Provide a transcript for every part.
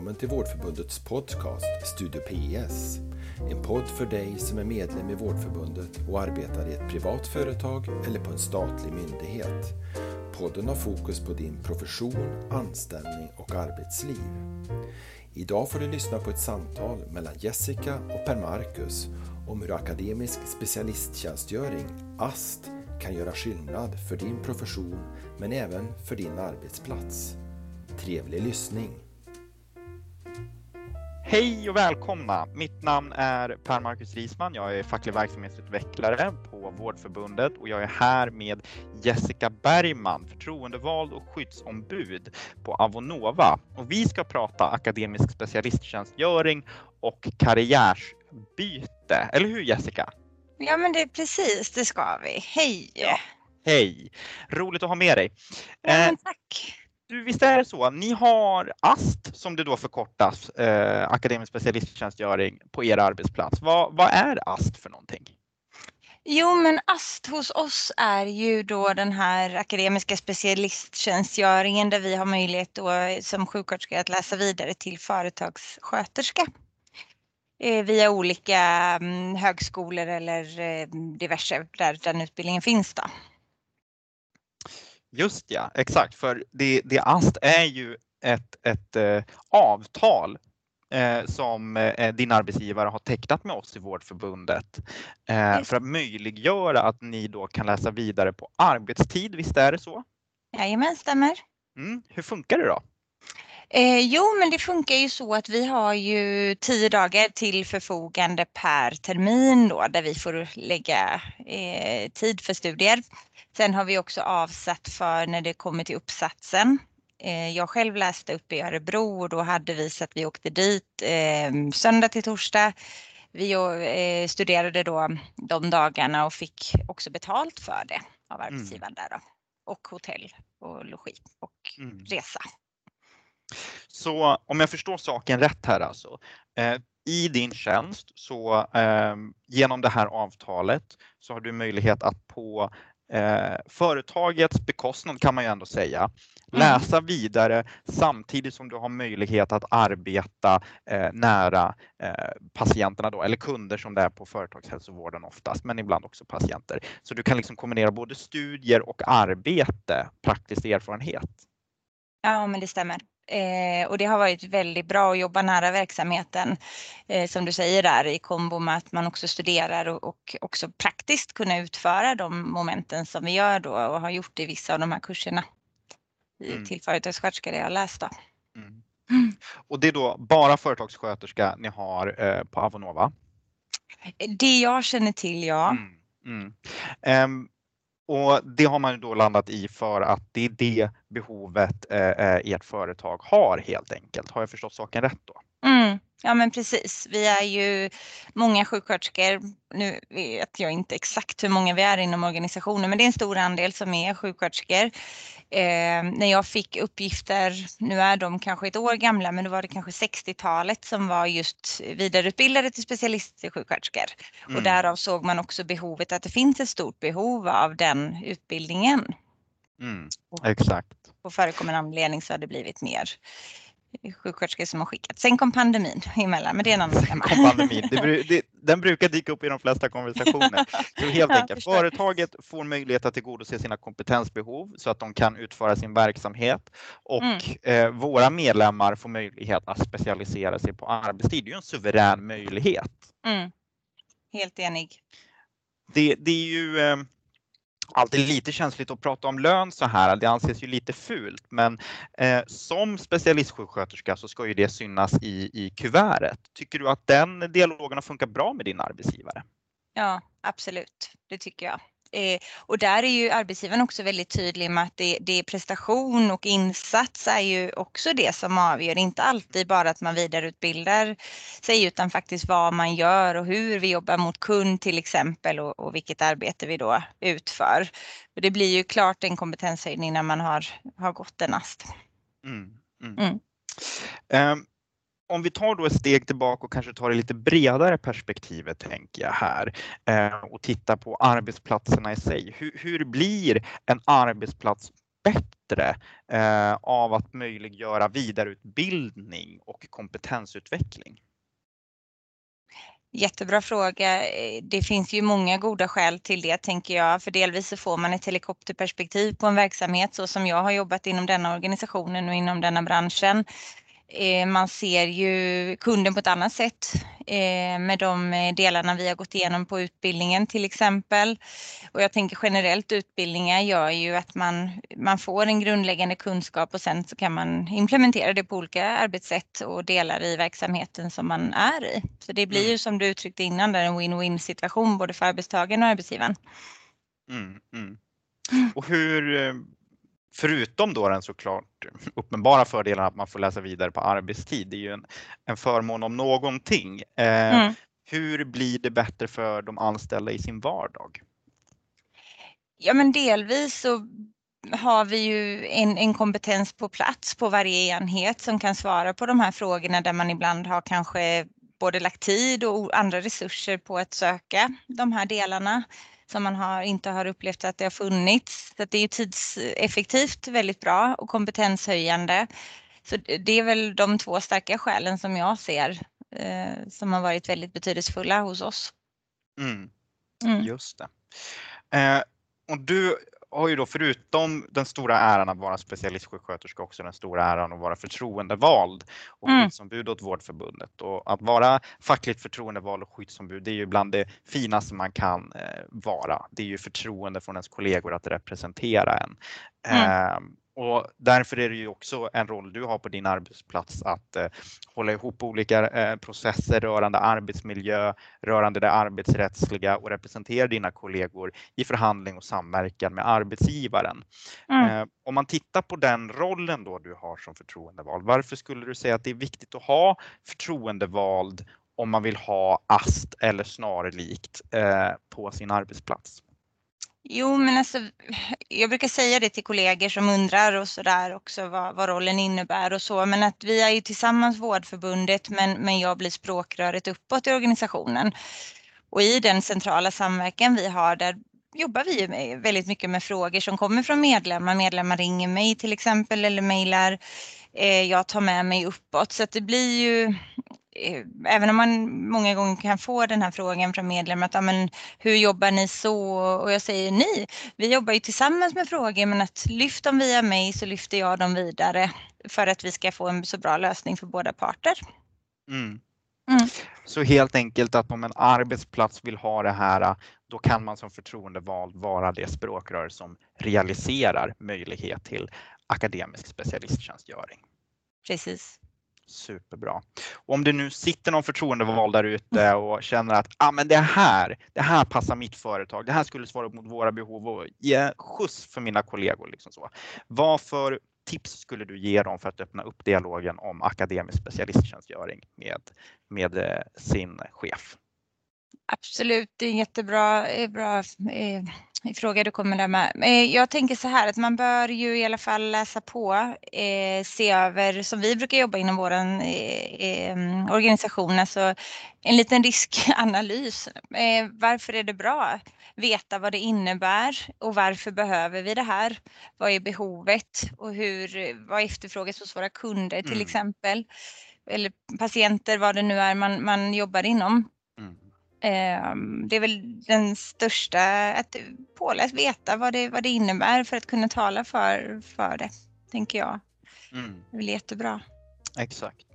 välkommen till Vårdförbundets podcast Studio PS. En podd för dig som är medlem i Vårdförbundet och arbetar i ett privat företag eller på en statlig myndighet. Podden har fokus på din profession, anställning och arbetsliv. Idag får du lyssna på ett samtal mellan Jessica och Per Marcus om hur akademisk specialisttjänstgöring, AST, kan göra skillnad för din profession men även för din arbetsplats. Trevlig lyssning! Hej och välkomna! Mitt namn är Per Marcus Risman. Jag är facklig verksamhetsutvecklare på Vårdförbundet och jag är här med Jessica Bergman, förtroendevald och skyddsombud på Avonova. Och vi ska prata akademisk specialisttjänstgöring och karriärsbyte. Eller hur Jessica? Ja men det är precis, det ska vi. Hej! Ja. Hej! Roligt att ha med dig. Ja, men tack! Du, visst är det så? Ni har AST som det då förkortas, eh, akademisk specialisttjänstgöring på er arbetsplats. Vad, vad är AST för någonting? Jo, men AST hos oss är ju då den här akademiska specialisttjänstgöringen där vi har möjlighet då som sjuksköterska att läsa vidare till företagssköterska eh, via olika mm, högskolor eller eh, diverse där den utbildningen finns. Då. Just ja, exakt. För det, det AST är ju ett, ett eh, avtal eh, som eh, din arbetsgivare har tecknat med oss i Vårdförbundet eh, för att möjliggöra att ni då kan läsa vidare på arbetstid. Visst är det så? Jajamän, stämmer. Mm. Hur funkar det då? Eh, jo, men det funkar ju så att vi har ju tio dagar till förfogande per termin då där vi får lägga eh, tid för studier. Sen har vi också avsatt för när det kommer till uppsatsen. Eh, jag själv läste upp i Örebro och då hade vi så att vi åkte dit eh, söndag till torsdag. Vi eh, studerade då de dagarna och fick också betalt för det av mm. arbetsgivaren mm. där då. Och hotell och logi och mm. resa. Så om jag förstår saken rätt här alltså. Eh, I din tjänst så eh, genom det här avtalet så har du möjlighet att på eh, företagets bekostnad kan man ju ändå säga mm. läsa vidare samtidigt som du har möjlighet att arbeta eh, nära eh, patienterna då, eller kunder som det är på företagshälsovården oftast, men ibland också patienter. Så du kan liksom kombinera både studier och arbete, praktisk erfarenhet. Ja, men det stämmer. Eh, och det har varit väldigt bra att jobba nära verksamheten, eh, som du säger där, i kombo med att man också studerar och, också praktiskt kunna utföra de momenten som vi gör då och har gjort i vissa av de här kurserna mm. till företagssköterska det jag läst. Då. Mm. Mm. Och det är då bara företagssköterska ni har eh, på Avonova? Det jag känner till, ja. Um, och det har man då landat i för att det är det behovet eh, eh, ert företag har helt enkelt. Har jag förstått saken rätt då? Mm. Ja men precis. Vi är ju många sjuksköterskor. Nu vet jag inte exakt hur många vi är inom organisationen men det är en stor andel som är sjuksköterskor. Eh, när jag fick uppgifter, nu är de kanske ett år gamla men då var det kanske 60-talet som var just vidareutbildade till specialistsjuksköterskor. Mm. Och därav såg man också behovet att det finns ett stort behov av den utbildningen. Mm. Exakt. På förekommande anledning så har det blivit mer sjuksköterskor som har skickat. Sen kom pandemin emellan, men det är en annan femma. pandemin. Det, det, den brukar dyka upp i de flesta konversationer. Så helt enkelt, företaget får möjlighet att tillgodose sina kompetensbehov så att de kan utföra sin verksamhet och mm. eh, våra medlemmar får möjlighet att specialisera sig på arbetstid. Det är ju en suverän möjlighet. Mm. Helt enig. Det, det är ju eh, alltid lite känsligt att prata om lön så här. Det anses ju lite fult, men eh, som specialistsjuksköterska så ska ju det synas i, i kuvertet. Tycker du att den dialogen har funkat bra med din arbetsgivare? Ja, absolut. Det tycker jag. Eh, och där är ju arbetsgivaren också väldigt tydlig med att det, det är prestation och insats är ju också det som avgör. Inte alltid bara att man vidareutbildar sig utan faktiskt vad man gör och hur vi jobbar mot kund till exempel och, och vilket arbete vi då utför. För det blir ju klart en kompetenshöjning när man har, har gått en AST. Mm, mm. Mm. Um, om vi tar då ett steg tillbaka och kanske tar det lite bredare perspektivet tänker jag här eh, och tittar på arbetsplatserna i sig. Hur, hur, blir en arbetsplats bättre eh, av att möjliggöra vidareutbildning och kompetensutveckling? Jättebra fråga. Det finns ju många goda skäl till det tänker jag. För delvis så får man ett helikopterperspektiv på en verksamhet så som jag har jobbat inom denna organisationen och inom denna branschen. Eh, man ser ju kunden på ett annat sätt eh, med de delarna vi har gått igenom på utbildningen till exempel. Och jag tänker generellt utbildningar gör ju att man, man får en grundläggande kunskap och sen så kan man implementera det på olika arbetssätt och delar i verksamheten som man är i. Så det blir ju mm. som du uttryckte innan där en win-win situation både för arbetstagaren och arbetsgivaren. Mm, mm. mm. Och hur eh, Förutom då den såklart uppenbara fördelen att man får läsa vidare på arbetstid, det är ju en, en förmån om någonting. Eh, mm. Hur blir det bättre för de anställda i sin vardag? Ja men delvis så har vi ju en, en kompetens på plats på varje enhet som kan svara på de här frågorna där man ibland har kanske både lagt tid och andra resurser på att söka de här delarna som man har, inte har upplevt att det har funnits. Så det är tidseffektivt väldigt bra och kompetenshöjande. Så det är väl de två starka skälen som jag ser eh, som har varit väldigt betydelsefulla hos oss. Mm. Mm. Just det. Eh, och du har ju då förutom den stora äran att vara specialistsjuksköterska också den stora äran att vara förtroendevald och mm. skyddsombud åt Vårdförbundet. Och att vara fackligt förtroendevald och skyddsombud det är ju bland det finaste man kan eh, vara. Det är ju förtroende från ens kollegor att representera en. Mm. Eh, och därför är det ju också en roll du har på din arbetsplats att eh, hålla ihop olika eh, processer rörande arbetsmiljö, rörande det arbetsrättsliga och representera dina kollegor i förhandling och samverkan med arbetsgivaren. Mm. Eh, om man tittar på den rollen då du har som förtroendevald, varför skulle du säga att det är viktigt att ha förtroendevald om man vill ha AST eller snarlikt eh, på sin arbetsplats? Jo, men alltså, jag brukar säga det till kollegor som undrar och så där också vad, vad, rollen innebär och så. Men att vi är ju tillsammans Vårdförbundet, men, men jag blir språkröret uppåt i organisationen. Och i den centrala samverkan vi har där jobbar vi med, väldigt mycket med frågor som kommer från medlemmar. Medlemmar ringer mig till exempel eller mejlar. Eh, jag tar med mig uppåt så att det blir ju även om man många gånger kan få den här frågan från medlemmar att men, hur jobbar ni så? Och jag säger ni, vi jobbar ju tillsammans med frågor men att lyft dem via mig så lyfter jag dem vidare för att vi ska få en så bra lösning för båda parter. Mm. Mm. Så helt enkelt att om en arbetsplats vill ha det här, då kan man som förtroendevald vara det språkrör som realiserar möjlighet till akademisk specialisttjänstgöring. Precis. Superbra. Och om det nu sitter någon förtroendevald där ute och känner att ah, men det här, det här passar mitt företag. Det här skulle svara upp mot våra behov och ge skjuts för mina kollegor. Liksom så. Vad för tips skulle du ge dem för att öppna upp dialogen om akademisk specialisttjänstgöring med, med eh, sin chef? Absolut, det är en jättebra eh, bra, eh, fråga du kommer där med. Eh, jag tänker så här att man bör ju i alla fall läsa på, eh, se över, som vi brukar jobba inom vår eh, organisation, alltså en liten riskanalys. Eh, varför är det bra? Veta vad det innebär och varför behöver vi det här? Vad är behovet och hur, vad efterfrågas hos våra kunder till mm. exempel? Eller patienter, vad det nu är man, man jobbar inom. Ehm, det är väl den största, att påläst veta vad det, vad det innebär för att kunna tala för, för det, tänker jag. Mm. Det är väl jättebra. Exakt.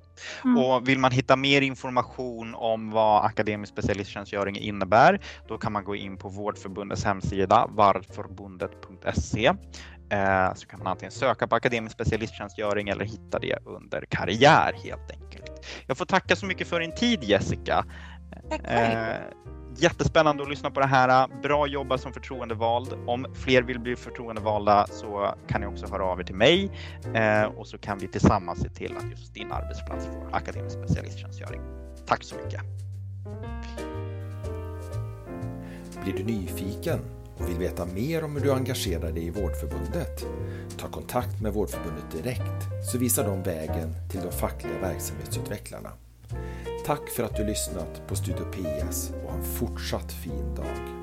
Mm. Och vill man hitta mer information om vad akademisk specialisttjänstgöring innebär, då kan man gå in på Vårdförbundets hemsida, varvförbundet.se. Eh, så kan man antingen söka på akademisk specialisttjänstgöring eller hitta det under karriär helt enkelt. Jag får tacka så mycket för din tid Jessica. Eh, jättespännande att lyssna på det här. Bra jobbat som förtroendevald. Om fler vill bli förtroendevalda så kan ni också höra av er till mig eh, och så kan vi tillsammans se till att just din arbetsplats får akademisk specialisttjänstgöring. Tack så mycket. Blir du nyfiken och vill veta mer om hur du engagerar dig i Vårdförbundet? Ta kontakt med Vårdförbundet direkt så visar de vägen till de fackliga verksamhetsutvecklarna. Tack för att du lyssnat på Studio PS och ha en fortsatt fin dag.